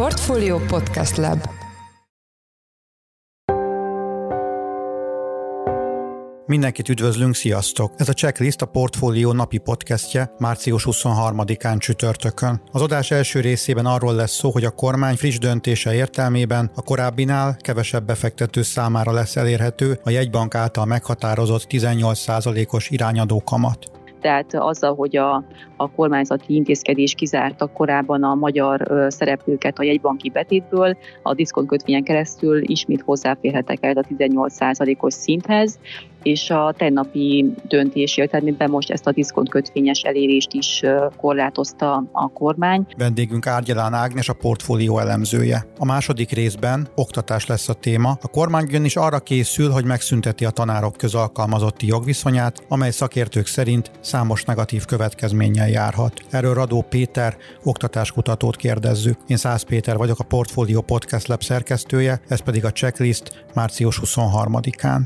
Portfolio Podcast Lab Mindenkit üdvözlünk, sziasztok! Ez a Checklist a Portfólió napi podcastje március 23-án csütörtökön. Az adás első részében arról lesz szó, hogy a kormány friss döntése értelmében a korábbinál kevesebb befektető számára lesz elérhető a jegybank által meghatározott 18%-os irányadó kamat tehát azzal, hogy a, a kormányzati intézkedés kizárta korábban a magyar szereplőket a jegybanki betétből, a diszkontkötvényen keresztül ismét hozzáférhetek el a 18%-os szinthez, és a tegnapi döntés értelmében most ezt a diszkontkötvényes elérést is korlátozta a kormány. Vendégünk Árgyalán Ágnes a portfólió elemzője. A második részben oktatás lesz a téma. A kormány is arra készül, hogy megszünteti a tanárok közalkalmazotti jogviszonyát, amely szakértők szerint számos negatív következménnyel járhat. Erről Radó Péter, oktatáskutatót kérdezzük. Én Szász Péter vagyok, a Portfólió Podcast Lab szerkesztője, ez pedig a checklist március 23-án.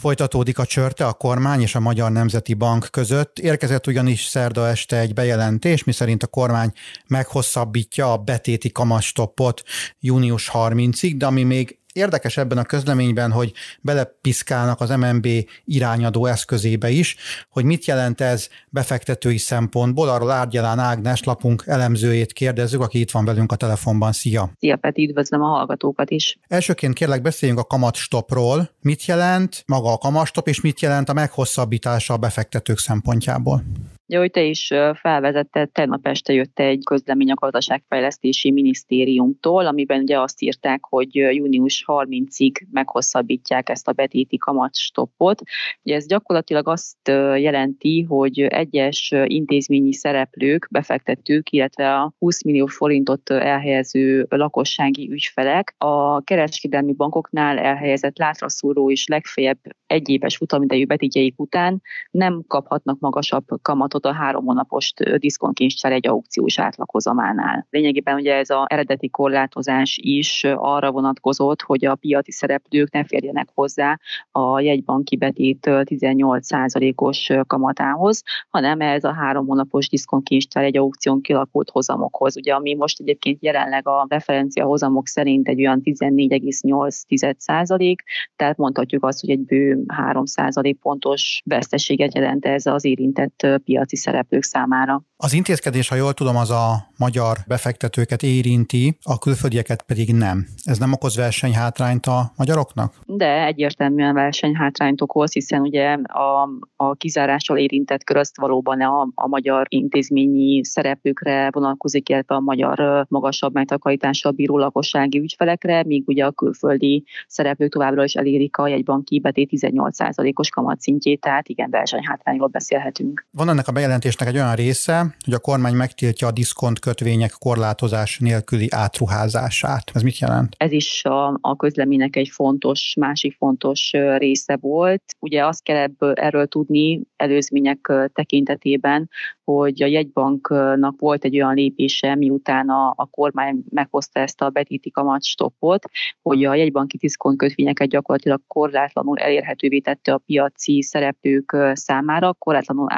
Folytatódik a csörte a kormány és a Magyar Nemzeti Bank között. Érkezett ugyanis szerda este egy bejelentés, miszerint a kormány meghosszabbítja a betéti kamastoppot június 30-ig, de ami még Érdekes ebben a közleményben, hogy belepiszkálnak az MNB irányadó eszközébe is, hogy mit jelent ez befektetői szempontból. Arról Árgyalán Ágnes lapunk elemzőjét kérdezzük, aki itt van velünk a telefonban. Szia! Szia Peti, üdvözlöm a hallgatókat is! Elsőként kérlek beszéljünk a kamatstopról. Mit jelent maga a kamatstop, és mit jelent a meghosszabbítása a befektetők szempontjából? Ugye, hogy te is felvezetted, tegnap este jött egy közlemény a gazdaságfejlesztési minisztériumtól, amiben ugye azt írták, hogy június 30-ig meghosszabbítják ezt a betéti kamatstoppot. Ugye ez gyakorlatilag azt jelenti, hogy egyes intézményi szereplők, befektetők, illetve a 20 millió forintot elhelyező lakossági ügyfelek a kereskedelmi bankoknál elhelyezett látraszúró és legfeljebb egyéves futamidejű betétjeik után nem kaphatnak magasabb kamatot adatot a három hónapos diszkontkincsár egy aukciós átlaghozamánál. Lényegében ugye ez az eredeti korlátozás is arra vonatkozott, hogy a piaci szereplők ne férjenek hozzá a jegybanki betét 18%-os kamatához, hanem ez a három hónapos diszkontkincsár egy aukción kialakult hozamokhoz. Ugye ami most egyébként jelenleg a referencia hozamok szerint egy olyan 14,8%, tehát mondhatjuk azt, hogy egy bő 3% pontos veszteséget jelent ez az érintett piac piaci szereplők számára. Az intézkedés, ha jól tudom, az a magyar befektetőket érinti, a külföldieket pedig nem. Ez nem okoz versenyhátrányt a magyaroknak? De egyértelműen versenyhátrányt okoz, hiszen ugye a, a kizárással érintett kör azt valóban a, a magyar intézményi szereplőkre vonatkozik, illetve a magyar magasabb megtakarítással bíró lakossági ügyfelekre, míg ugye a külföldi szereplők továbbra is elérik a jegybanki betét 18%-os kamatszintjét, tehát igen, versenyhátrányról beszélhetünk. Van ennek a bejelentésnek egy olyan része, hogy a kormány megtiltja a diszkont kötvények korlátozás nélküli átruházását. Ez mit jelent? Ez is a, a közleménynek egy fontos, másik fontos része volt. Ugye azt kell ebből, erről tudni előzmények tekintetében, hogy a jegybanknak volt egy olyan lépése, miután a, a kormány meghozta ezt a betéti kamatstoppot, hogy a jegybanki diszkont kötvényeket gyakorlatilag korlátlanul elérhetővé tette a piaci szereplők számára, korlátlanul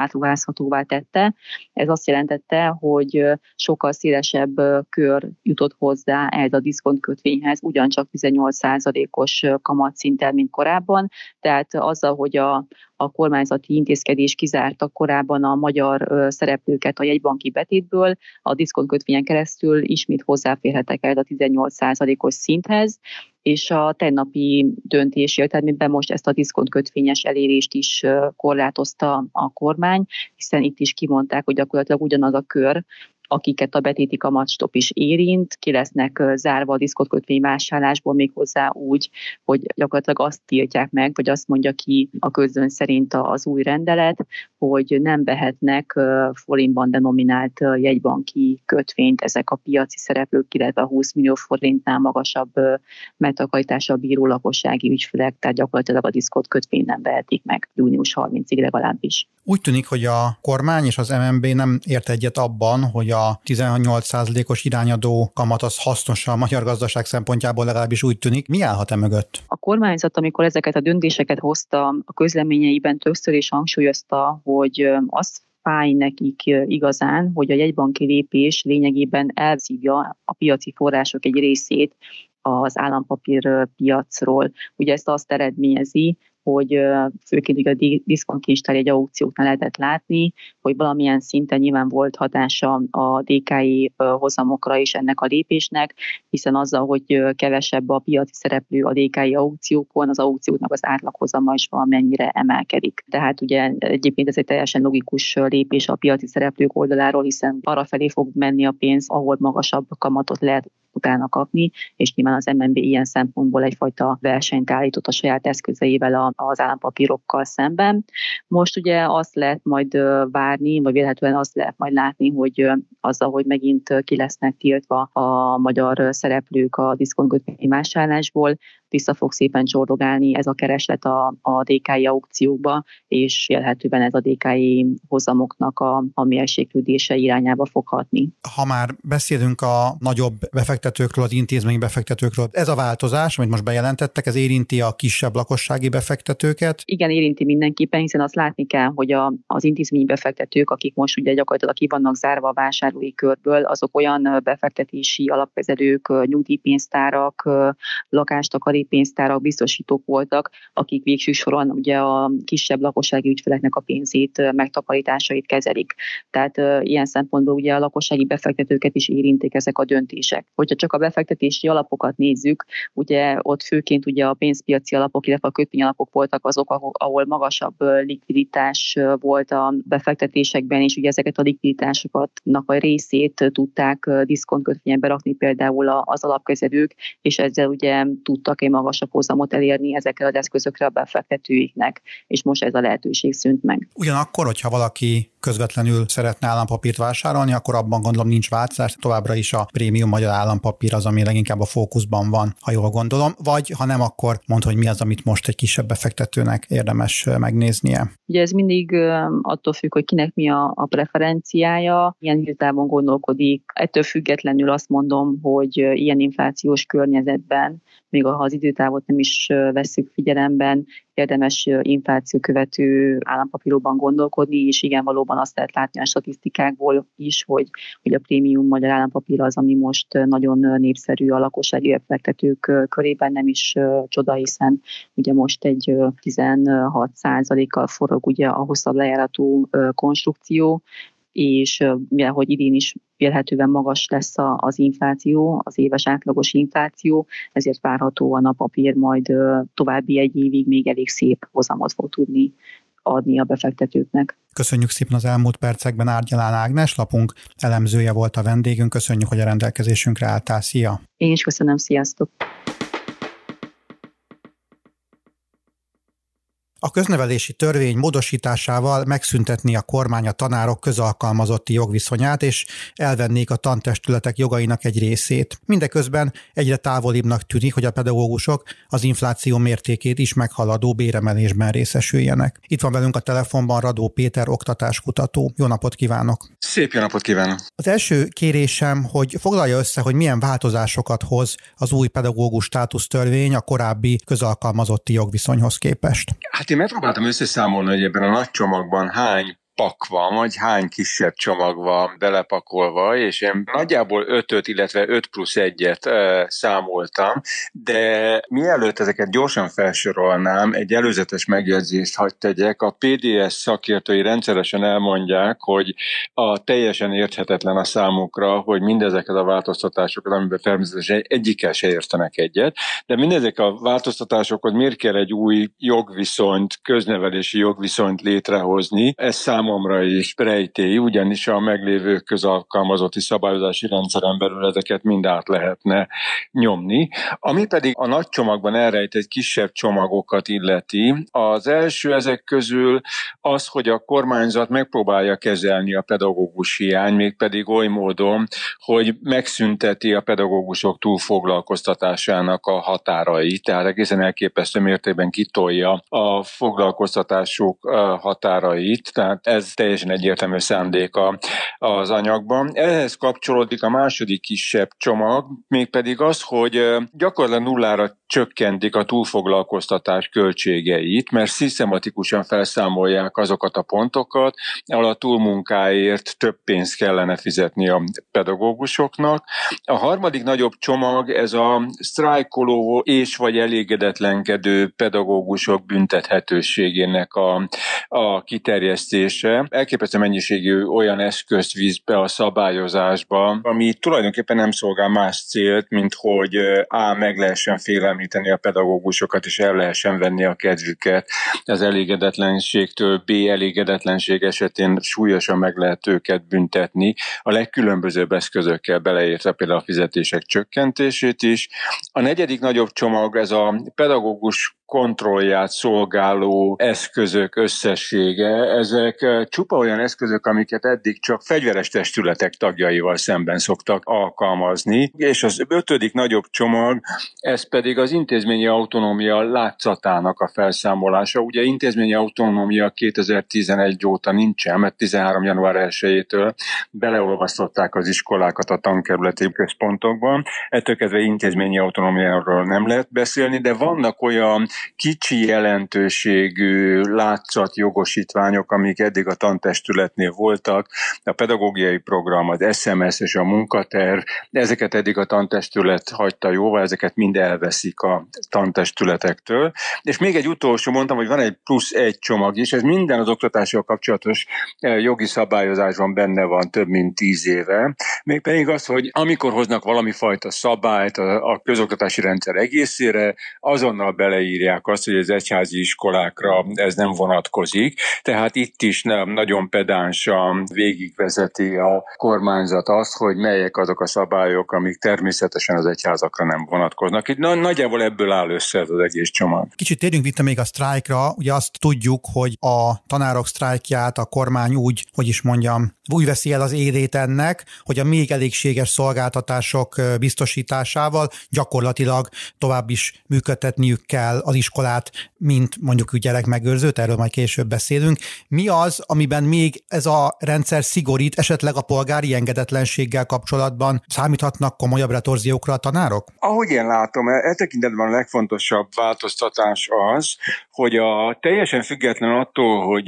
átruházhatóvá tette. Ez azt jelentette, hogy sokkal szélesebb kör jutott hozzá ehhez a diszkont kötvényhez, ugyancsak 18%-os kamatszinten, mint korábban. Tehát azzal, hogy a, a kormányzati intézkedés kizárta korábban a magyar szereplőket a jegybanki betétből, a diszkontkötvényen keresztül ismét hozzáférhetek el a 18%-os szinthez, és a tegnapi döntés értelmében most ezt a diszkontkötvényes elérést is korlátozta a kormány, hiszen itt is kimondták, hogy gyakorlatilag ugyanaz a kör, akiket a betéti kamatstop is érint, ki lesznek zárva a diszkotkötvény vásárlásból méghozzá úgy, hogy gyakorlatilag azt tiltják meg, vagy azt mondja ki a közön szerint az új rendelet, hogy nem vehetnek forintban denominált jegybanki kötvényt ezek a piaci szereplők, illetve a 20 millió forintnál magasabb megtakarítással bíró lakossági ügyfelek, tehát gyakorlatilag a diszkot nem vehetik meg június 30-ig legalábbis. Úgy tűnik, hogy a kormány és az MNB nem ért egyet abban, hogy a 18%-os irányadó kamat az hasznos a magyar gazdaság szempontjából legalábbis úgy tűnik. Mi állhat e mögött? A kormányzat, amikor ezeket a döntéseket hozta, a közleményeiben többször is hangsúlyozta, hogy azt fáj nekik igazán, hogy a jegybanki lépés lényegében elszívja a piaci források egy részét az állampapír piacról. Ugye ezt azt eredményezi, hogy főként ugye a diszkontkincstár egy aukcióknál lehetett látni, hogy valamilyen szinten nyilván volt hatása a DKI hozamokra is ennek a lépésnek, hiszen azzal, hogy kevesebb a piaci szereplő a DKI aukciókon, az aukcióknak az átlaghozama is valamennyire emelkedik. Tehát ugye egyébként ez egy teljesen logikus lépés a piaci szereplők oldaláról, hiszen arra felé fog menni a pénz, ahol magasabb kamatot lehet utána kapni, és nyilván az MNB ilyen szempontból egyfajta versenyt állított a saját eszközeivel az állampapírokkal szemben. Most ugye azt lehet majd várni, vagy véletlenül azt lehet majd látni, hogy azzal, hogy megint ki lesznek tiltva a magyar szereplők a diszkontkötvény vásárlásból, vissza fog szépen csordogálni ez a kereslet a, a DKI aukciókba, és élhetőben ez a DKI hozamoknak a, a mérséklődése irányába fog hatni. Ha már beszélünk a nagyobb befektetőkről, az intézményi befektetőkről, ez a változás, amit most bejelentettek, ez érinti a kisebb lakossági befektetőket? Igen, érinti mindenképpen, hiszen azt látni kell, hogy a, az intézményi befektetők, akik most ugye gyakorlatilag ki vannak zárva a vásárlói körből, azok olyan befektetési alapkezelők, nyugdíjpénztárak, lakástakarí pénztárak, biztosítók voltak, akik végső soron ugye a kisebb lakossági ügyfeleknek a pénzét, megtakarításait kezelik. Tehát ilyen szempontból ugye a lakossági befektetőket is érintik ezek a döntések. Hogyha csak a befektetési alapokat nézzük, ugye ott főként ugye a pénzpiaci alapok, illetve a kötvényalapok voltak azok, ahol magasabb likviditás volt a befektetésekben, és ugye ezeket a likviditásokat a részét tudták diszkontkötvényen berakni például az alapkezelők, és ezzel ugye tudtak egy magasabb hozamot elérni ezekkel az eszközökre a befektetőiknek, és most ez a lehetőség szűnt meg. Ugyanakkor, hogyha valaki közvetlenül szeretne állampapírt vásárolni, akkor abban gondolom nincs változás, továbbra is a prémium magyar állampapír az, ami leginkább a fókuszban van, ha jól gondolom, vagy ha nem, akkor mond, hogy mi az, amit most egy kisebb befektetőnek érdemes megnéznie. Ugye ez mindig attól függ, hogy kinek mi a, a preferenciája, milyen időtávon gondolkodik. Ettől függetlenül azt mondom, hogy ilyen inflációs környezetben még ha az időtávot nem is veszük figyelemben, érdemes infláció követő állampapíróban gondolkodni, és igen, valóban azt lehet látni a statisztikákból is, hogy, hogy a prémium magyar állampapír az, ami most nagyon népszerű a lakossági befektetők körében, nem is csoda, hiszen ugye most egy 16 kal forog ugye a hosszabb lejáratú konstrukció, és mivel hogy idén is vélhetően magas lesz az infláció, az éves átlagos infláció, ezért várhatóan a papír majd további egy évig még elég szép hozamot fog tudni adni a befektetőknek. Köszönjük szépen az elmúlt percekben Árgyalán Ágnes, lapunk elemzője volt a vendégünk. Köszönjük, hogy a rendelkezésünkre álltál. Szia! Én is köszönöm, sziasztok! A köznevelési törvény módosításával megszüntetni a kormány a tanárok közalkalmazotti jogviszonyát, és elvennék a tantestületek jogainak egy részét. Mindeközben egyre távolibbnak tűnik, hogy a pedagógusok az infláció mértékét is meghaladó béremelésben részesüljenek. Itt van velünk a telefonban Radó Péter, oktatáskutató. Jó napot kívánok! Szép jó napot kívánok! Az első kérésem, hogy foglalja össze, hogy milyen változásokat hoz az új pedagógus státusztörvény a korábbi közalkalmazotti jogviszonyhoz képest. Hát én megpróbáltam összeszámolni, hogy ebben a nagy csomagban hány pak van, vagy hány kisebb csomag van belepakolva, és én nagyjából 5 illetve 5 plusz 1-et e, számoltam, de mielőtt ezeket gyorsan felsorolnám, egy előzetes megjegyzést hagyd tegyek. A PDS szakértői rendszeresen elmondják, hogy a teljesen érthetetlen a számukra, hogy mindezeket a változtatásokat, amiben természetesen egyikkel se értenek egyet, de mindezek a változtatásokhoz miért kell egy új jogviszonyt, köznevelési jogviszonyt létrehozni? Ez szám számomra is rejtély, ugyanis a meglévő közalkalmazotti szabályozási rendszeren belül ezeket mind át lehetne nyomni. Ami pedig a nagy csomagban elrejtett kisebb csomagokat illeti, az első ezek közül az, hogy a kormányzat megpróbálja kezelni a pedagógus hiány, mégpedig oly módon, hogy megszünteti a pedagógusok túlfoglalkoztatásának a határait, tehát egészen elképesztő mértékben kitolja a foglalkoztatások határait, tehát ez teljesen egyértelmű szándéka az anyagban. Ehhez kapcsolódik a második kisebb csomag, mégpedig az, hogy gyakorlatilag nullára csökkentik a túlfoglalkoztatás költségeit, mert szisztematikusan felszámolják azokat a pontokat, ahol a túlmunkáért több pénzt kellene fizetni a pedagógusoknak. A harmadik nagyobb csomag ez a sztrájkoló és vagy elégedetlenkedő pedagógusok büntethetőségének a, a kiterjesztése. Elképesztő mennyiségű olyan eszközt víz be a szabályozásba, ami tulajdonképpen nem szolgál más célt, mint hogy A. meg lehessen megtanítanítani a pedagógusokat, és el lehessen venni a kedvüket az elégedetlenségtől, B elégedetlenség esetén súlyosan meg lehet őket büntetni, a legkülönbözőbb eszközökkel beleértve például a fizetések csökkentését is. A negyedik nagyobb csomag ez a pedagógus kontrollját szolgáló eszközök összessége, ezek eh, csupa olyan eszközök, amiket eddig csak fegyveres testületek tagjaival szemben szoktak alkalmazni, és az ötödik nagyobb csomag, ez pedig az intézményi autonómia látszatának a felszámolása. Ugye intézményi autonómia 2011 óta nincsen, mert 13. január 1-től beleolvasztották az iskolákat a tankerületi központokban, ettől kezdve intézményi autonómiáról nem lehet beszélni, de vannak olyan kicsi jelentőségű látszat jogosítványok, amik eddig a tantestületnél voltak, a pedagógiai program, az SMS és a munkaterv, ezeket eddig a tantestület hagyta jóvá, ezeket mind elveszik a tantestületektől. És még egy utolsó mondtam, hogy van egy plusz egy csomag is, ez minden az oktatással kapcsolatos eh, jogi szabályozásban benne van több mint tíz éve. Mégpedig az, hogy amikor hoznak valami fajta szabályt a, közoktatási rendszer egészére, azonnal beleírják azt, hogy az egyházi iskolákra ez nem vonatkozik, tehát itt is nagyon pedánsan végigvezeti a kormányzat azt, hogy melyek azok a szabályok, amik természetesen az egyházakra nem vonatkoznak. Itt nagyjából ebből áll össze ez az egész csomag. Kicsit térjünk vissza még a sztrájkra. Ugye azt tudjuk, hogy a tanárok sztrájkját a kormány úgy, hogy is mondjam, úgy veszi el az érét ennek, hogy a még elégséges szolgáltatások biztosításával gyakorlatilag tovább is működtetniük kell az iskolát, mint mondjuk gyerekmegőrzőt, erről majd később beszélünk. Mi az, amiben még ez a rendszer szigorít, esetleg a polgári engedetlenséggel kapcsolatban számíthatnak komolyabb retorziókra a tanárok? Ahogy én látom, e, e tekintetben a legfontosabb változtatás az, hogy a teljesen független attól, hogy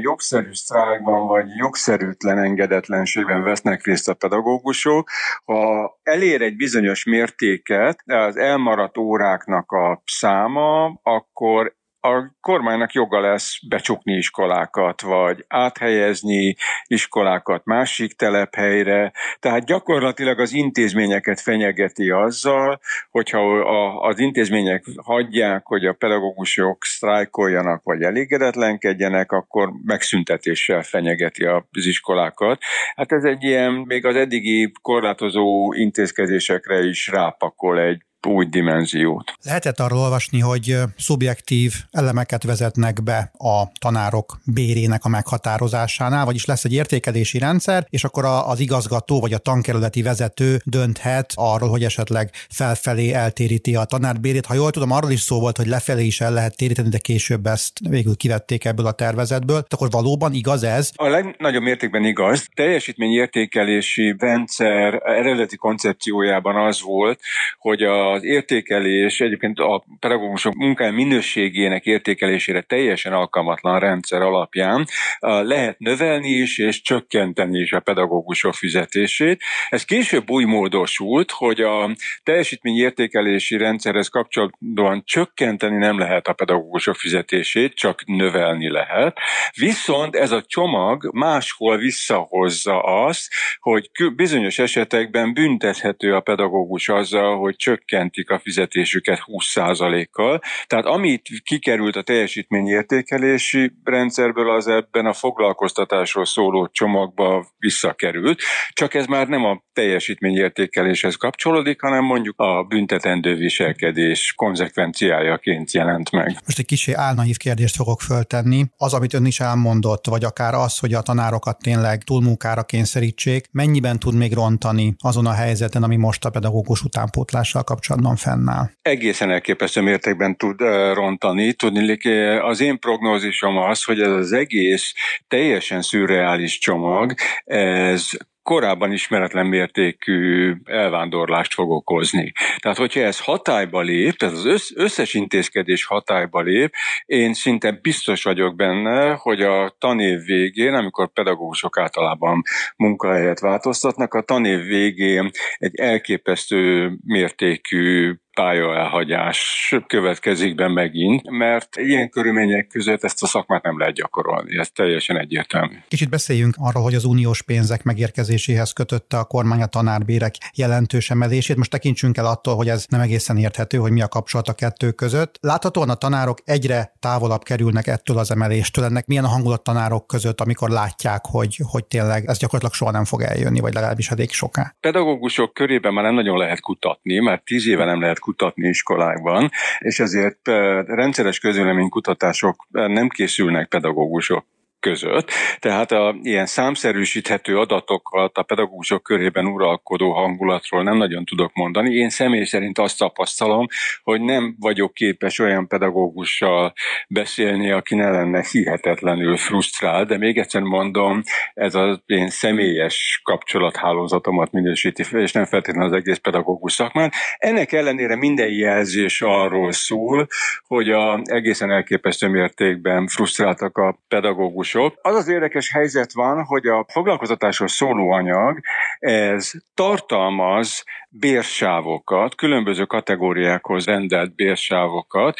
jogszerű sztrájkban vagy jogszerűtlen engedetlenségben vesznek részt a pedagógusok, ha elér egy bizonyos mértéket az elmaradt óráknak a száma, akkor a kormánynak joga lesz becsukni iskolákat, vagy áthelyezni iskolákat másik telephelyre, tehát gyakorlatilag az intézményeket fenyegeti azzal, hogyha az intézmények hagyják, hogy a pedagógusok sztrájkoljanak, vagy elégedetlenkedjenek, akkor megszüntetéssel fenyegeti az iskolákat. Hát ez egy ilyen, még az eddigi korlátozó intézkedésekre is rápakol egy új dimenziót. Lehetett arról olvasni, hogy szubjektív elemeket vezetnek be a tanárok bérének a meghatározásánál, vagyis lesz egy értékelési rendszer, és akkor az igazgató vagy a tankerületi vezető dönthet arról, hogy esetleg felfelé eltéríti a tanárbérét. Ha jól tudom, arról is szó volt, hogy lefelé is el lehet téríteni, de később ezt végül kivették ebből a tervezetből. Akkor valóban igaz ez? A legnagyobb mértékben igaz. Teljesítményértékelési rendszer eredeti koncepciójában az volt, hogy a az értékelés egyébként a pedagógusok munkája minőségének értékelésére teljesen alkalmatlan rendszer alapján lehet növelni is és csökkenteni is a pedagógusok fizetését. Ez később új módosult, hogy a teljesítményértékelési rendszerhez kapcsolatban csökkenteni nem lehet a pedagógusok fizetését, csak növelni lehet. Viszont ez a csomag máshol visszahozza azt, hogy bizonyos esetekben büntethető a pedagógus azzal, hogy csökkent csökkentik a fizetésüket 20%-kal. Tehát amit kikerült a teljesítményértékelési rendszerből, az ebben a foglalkoztatásról szóló csomagba visszakerült, csak ez már nem a teljesítményértékeléshez kapcsolódik, hanem mondjuk a büntetendő viselkedés konzekvenciájaként jelent meg. Most egy kicsi álnaív kérdést fogok föltenni. Az, amit ön is elmondott, vagy akár az, hogy a tanárokat tényleg túlmunkára kényszerítsék, mennyiben tud még rontani azon a helyzeten, ami most a pedagógus utánpótlással kapcsolatban kapcsolatban fennáll? Egészen elképesztő mértékben tud rontani. Tudni, az én prognózisom az, hogy ez az egész teljesen szürreális csomag, ez korábban ismeretlen mértékű elvándorlást fog okozni. Tehát, hogyha ez hatályba lép, tehát az összes intézkedés hatályba lép, én szinte biztos vagyok benne, hogy a tanév végén, amikor pedagógusok általában munkahelyet változtatnak, a tanév végén egy elképesztő mértékű pályaelhagyás következik be megint, mert ilyen körülmények között ezt a szakmát nem lehet gyakorolni, ez teljesen egyértelmű. Kicsit beszéljünk arról, hogy az uniós pénzek megérkezéséhez kötötte a kormány a tanárbérek jelentős emelését. Most tekintsünk el attól, hogy ez nem egészen érthető, hogy mi a kapcsolat a kettő között. Láthatóan a tanárok egyre távolabb kerülnek ettől az emeléstől. Ennek milyen a hangulat tanárok között, amikor látják, hogy, hogy tényleg ez gyakorlatilag soha nem fog eljönni, vagy legalábbis elég soká. Pedagógusok körében már nem nagyon lehet kutatni, mert tíz éve nem lehet kutatni iskolákban, és ezért rendszeres közvéleménykutatások nem készülnek pedagógusok között. Tehát a ilyen számszerűsíthető adatokat a pedagógusok körében uralkodó hangulatról nem nagyon tudok mondani. Én személy szerint azt tapasztalom, hogy nem vagyok képes olyan pedagógussal beszélni, aki ne lenne hihetetlenül frusztrált, de még egyszer mondom, ez az én személyes kapcsolathálózatomat minősíti fel, és nem feltétlenül az egész pedagógus szakmán. Ennek ellenére minden jelzés arról szól, hogy a egészen elképesztő mértékben frusztráltak a pedagógusok, sok. Az az érdekes helyzet van, hogy a foglalkoztatásról szóló anyag, ez tartalmaz bérsávokat, különböző kategóriákhoz rendelt bérsávokat,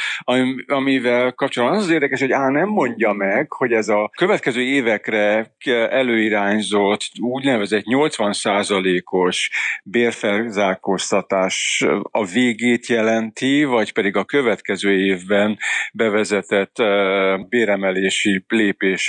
amivel kapcsolatban az az érdekes, hogy á, nem mondja meg, hogy ez a következő évekre előirányzott úgynevezett 80%-os bérfelzárkóztatás a végét jelenti, vagy pedig a következő évben bevezetett béremelési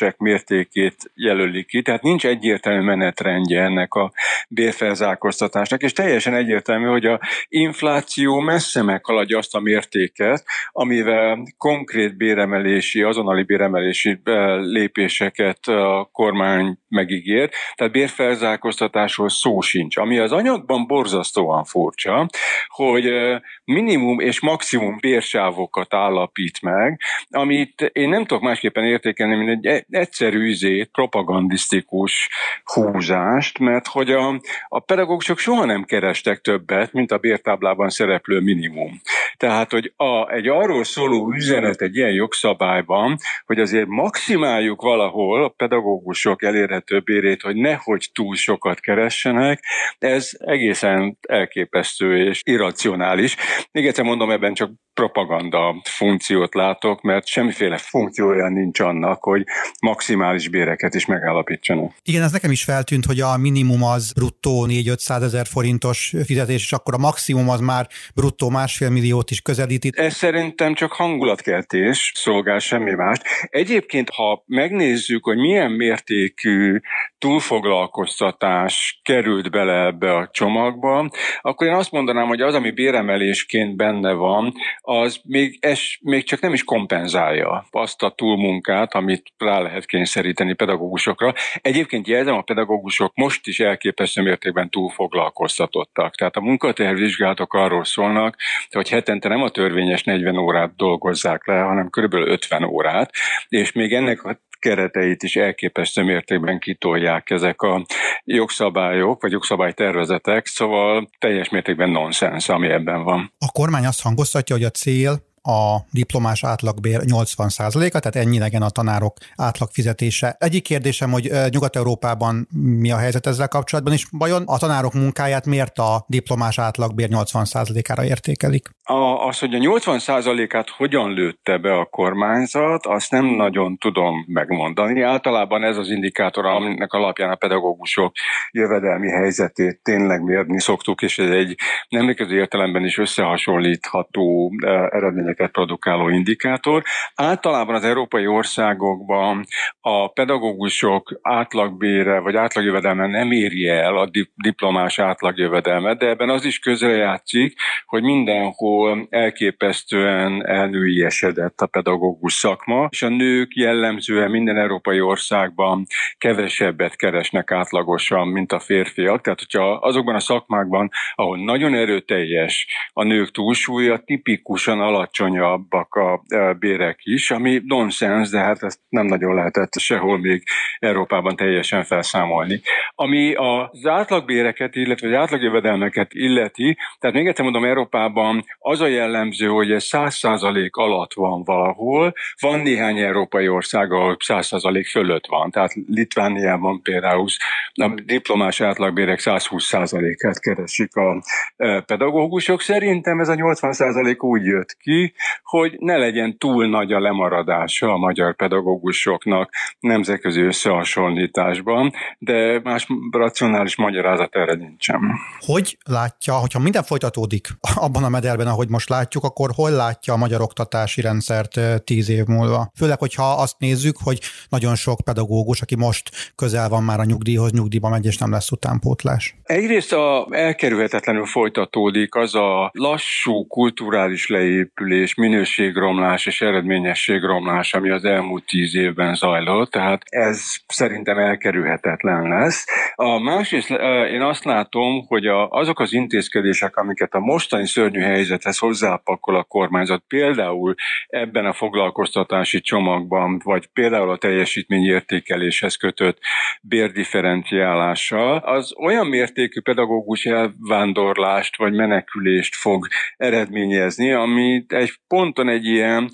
lépések mértékét jelöli ki. Tehát nincs egyértelmű menetrendje ennek a bérfelzárkóztatásnak, és teljesen egyértelmű hogy a infláció messze meghaladja azt a mértéket, amivel konkrét béremelési, azonnali béremelési eh, lépéseket a kormány megígért, tehát bérfelzárkóztatásról szó sincs. Ami az anyagban borzasztóan furcsa, hogy eh, minimum és maximum bérsávokat állapít meg, amit én nem tudok másképpen értékelni, mint egy egyszerű üzét, propagandisztikus húzást, mert hogy a, a pedagógusok soha nem kerestek többet, mint a bértáblában szereplő minimum. Tehát, hogy a, egy arról szóló üzenet egy ilyen jogszabályban, hogy azért maximáljuk valahol a pedagógusok elérhető bérét, hogy nehogy túl sokat keressenek, ez egészen elképesztő és irracionális. Még egyszer mondom, ebben csak propaganda funkciót látok, mert semmiféle funkciója nincs annak, hogy maximális béreket is megállapítsanak. Igen, ez nekem is feltűnt, hogy a minimum az bruttó 4-500 ezer forintos fizetés, és akkor a maximum az már bruttó másfél milliót is közelíti. Ez szerintem csak hangulatkeltés, szolgál semmi más. Egyébként, ha megnézzük, hogy milyen mértékű túlfoglalkoztatás került bele ebbe a csomagba, akkor én azt mondanám, hogy az, ami béremelésként benne van, az még, ez még csak nem is kompenzálja azt a túlmunkát, amit rá lehet kényszeríteni pedagógusokra. Egyébként jelzem, a pedagógusok most is elképesztő mértékben túlfoglalkoztatottak. Tehát a munkatervvizsgálatok arról szólnak, hogy hetente nem a törvényes 40 órát dolgozzák le, hanem kb. 50 órát, és még ennek a kereteit is elképesztő mértékben kitolják ezek a jogszabályok, vagy jogszabálytervezetek, szóval teljes mértékben nonsens, ami ebben van. A kormány azt hangoztatja, hogy a cél a diplomás átlagbér 80%-a, tehát ennyi legyen a tanárok átlagfizetése. Egyik kérdésem, hogy Nyugat-Európában mi a helyzet ezzel kapcsolatban, és vajon a tanárok munkáját miért a diplomás átlagbér 80%-ára értékelik? A, az, hogy a 80%-át hogyan lőtte be a kormányzat, azt nem nagyon tudom megmondani. Általában ez az indikátor, aminek alapján a pedagógusok jövedelmi helyzetét tényleg mérni szoktuk, és ez egy nemlékező értelemben is összehasonlítható eredmények eredményeket produkáló indikátor. Általában az európai országokban a pedagógusok átlagbére vagy átlagjövedelme nem éri el a diplomás átlagjövedelmet, de ebben az is közrejátszik, hogy mindenhol elképesztően elnőiesedett a pedagógus szakma, és a nők jellemzően minden európai országban kevesebbet keresnek átlagosan, mint a férfiak. Tehát, hogyha azokban a szakmákban, ahol nagyon erőteljes a nők túlsúlya, tipikusan alacsonyabbak a e, bérek is, ami nonsens, de hát ezt nem nagyon lehetett sehol még Európában teljesen felszámolni. Ami az átlagbéreket, illetve az átlagjövedelmeket illeti, tehát még egyszer mondom, Európában az a jellemző, hogy ez 100% alatt van valahol, van néhány európai ország, ahol 100% fölött van. Tehát Litvániában például a diplomás átlagbérek 120%-át keresik a e, pedagógusok. Szerintem ez a 80% úgy jött ki, hogy ne legyen túl nagy a lemaradása a magyar pedagógusoknak nemzetközi összehasonlításban, de más racionális magyarázat erre nincsen. Hogy látja, hogyha minden folytatódik abban a mederben, ahogy most látjuk, akkor hol látja a magyar oktatási rendszert tíz év múlva? Főleg, hogyha azt nézzük, hogy nagyon sok pedagógus, aki most közel van már a nyugdíjhoz, nyugdíjba megy, és nem lesz utánpótlás. Egyrészt a elkerülhetetlenül folytatódik az a lassú kulturális leépülés, minőségromlás és eredményességromlás, ami az elmúlt tíz évben zajlott, tehát ez szerintem elkerülhetetlen lesz. A másrészt én azt látom, hogy a, azok az intézkedések, amiket a mostani szörnyű helyzethez hozzápakol a kormányzat, például ebben a foglalkoztatási csomagban, vagy például a teljesítményértékeléshez kötött bérdifferenciálással, az olyan mértékű pedagógus elvándorlást vagy menekülést fog eredményezni, amit egy ponton egy ilyen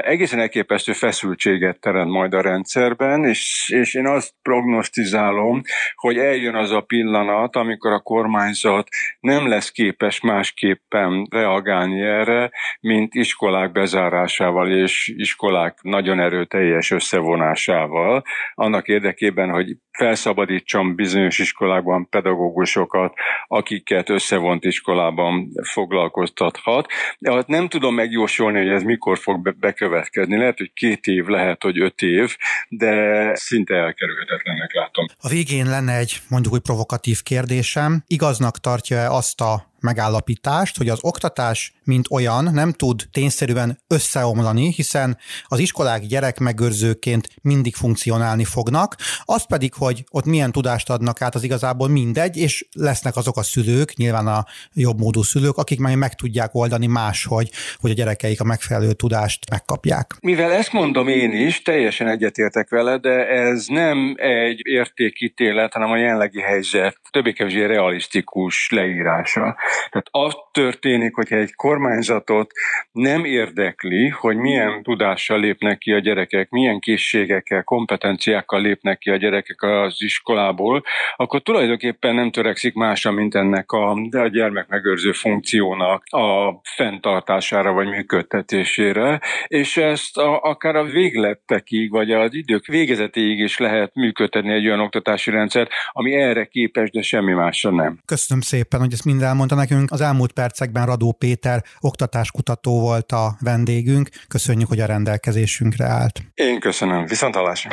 egészen elképesztő feszültséget teremt majd a rendszerben, és, és én azt prognosztizálom, hogy eljön az a pillanat, amikor a kormányzat nem lesz képes másképpen reagálni erre, mint iskolák bezárásával és iskolák nagyon erőteljes összevonásával, annak érdekében, hogy felszabadítsam bizonyos iskolákban pedagógusokat, akiket összevont iskolában foglalkoztathat. De nem tudom megjósolni, hogy ez mikor fog bekövetkezni. Lehet, hogy két év, lehet, hogy öt év, de szinte elkerülhetetlennek látom. A végén lenne egy mondjuk úgy provokatív kérdésem. Igaznak tartja-e azt a megállapítást, hogy az oktatás, mint olyan, nem tud tényszerűen összeomlani, hiszen az iskolák gyerekmegőrzőként mindig funkcionálni fognak, az pedig, hogy ott milyen tudást adnak át, az igazából mindegy, és lesznek azok a szülők, nyilván a jobb módú szülők, akik majd meg tudják oldani máshogy, hogy a gyerekeik a megfelelő tudást megkapják. Mivel ezt mondom én is, teljesen egyetértek vele, de ez nem egy értékítélet, hanem a jelenlegi helyzet többé-kevésbé realisztikus leírása. Tehát az történik, hogyha egy kormányzatot nem érdekli, hogy milyen tudással lépnek ki a gyerekek, milyen készségekkel, kompetenciákkal lépnek ki a gyerekek az iskolából, akkor tulajdonképpen nem törekszik másra, mint ennek a, a gyermekmegőrző funkciónak a fenntartására vagy működtetésére, és ezt a, akár a véglettekig, vagy az idők végezetéig is lehet működtetni egy olyan oktatási rendszert, ami erre képes, de semmi másra nem. Köszönöm szépen, hogy ezt mind elmondta nekünk. Az elmúlt percekben Radó Péter oktatáskutató volt a vendégünk. Köszönjük, hogy a rendelkezésünkre állt. Én köszönöm. Viszont hallásra.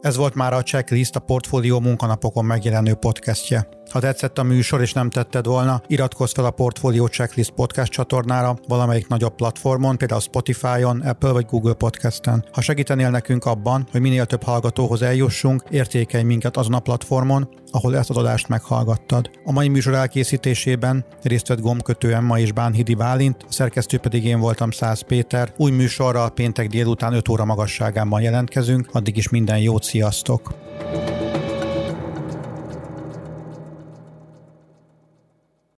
Ez volt már a Checklist, a Portfólió munkanapokon megjelenő podcastje. Ha tetszett a műsor és nem tetted volna, iratkozz fel a Portfolio Checklist podcast csatornára valamelyik nagyobb platformon, például Spotify-on, Apple vagy Google Podcast-en. Ha segítenél nekünk abban, hogy minél több hallgatóhoz eljussunk, értékelj minket azon a platformon, ahol ezt az adást meghallgattad. A mai műsor elkészítésében részt vett gombkötő Emma és Bánhidi Bálint, a szerkesztő pedig én voltam Száz Péter. Új műsorral péntek délután 5 óra magasságában jelentkezünk, addig is minden jót, sziasztok!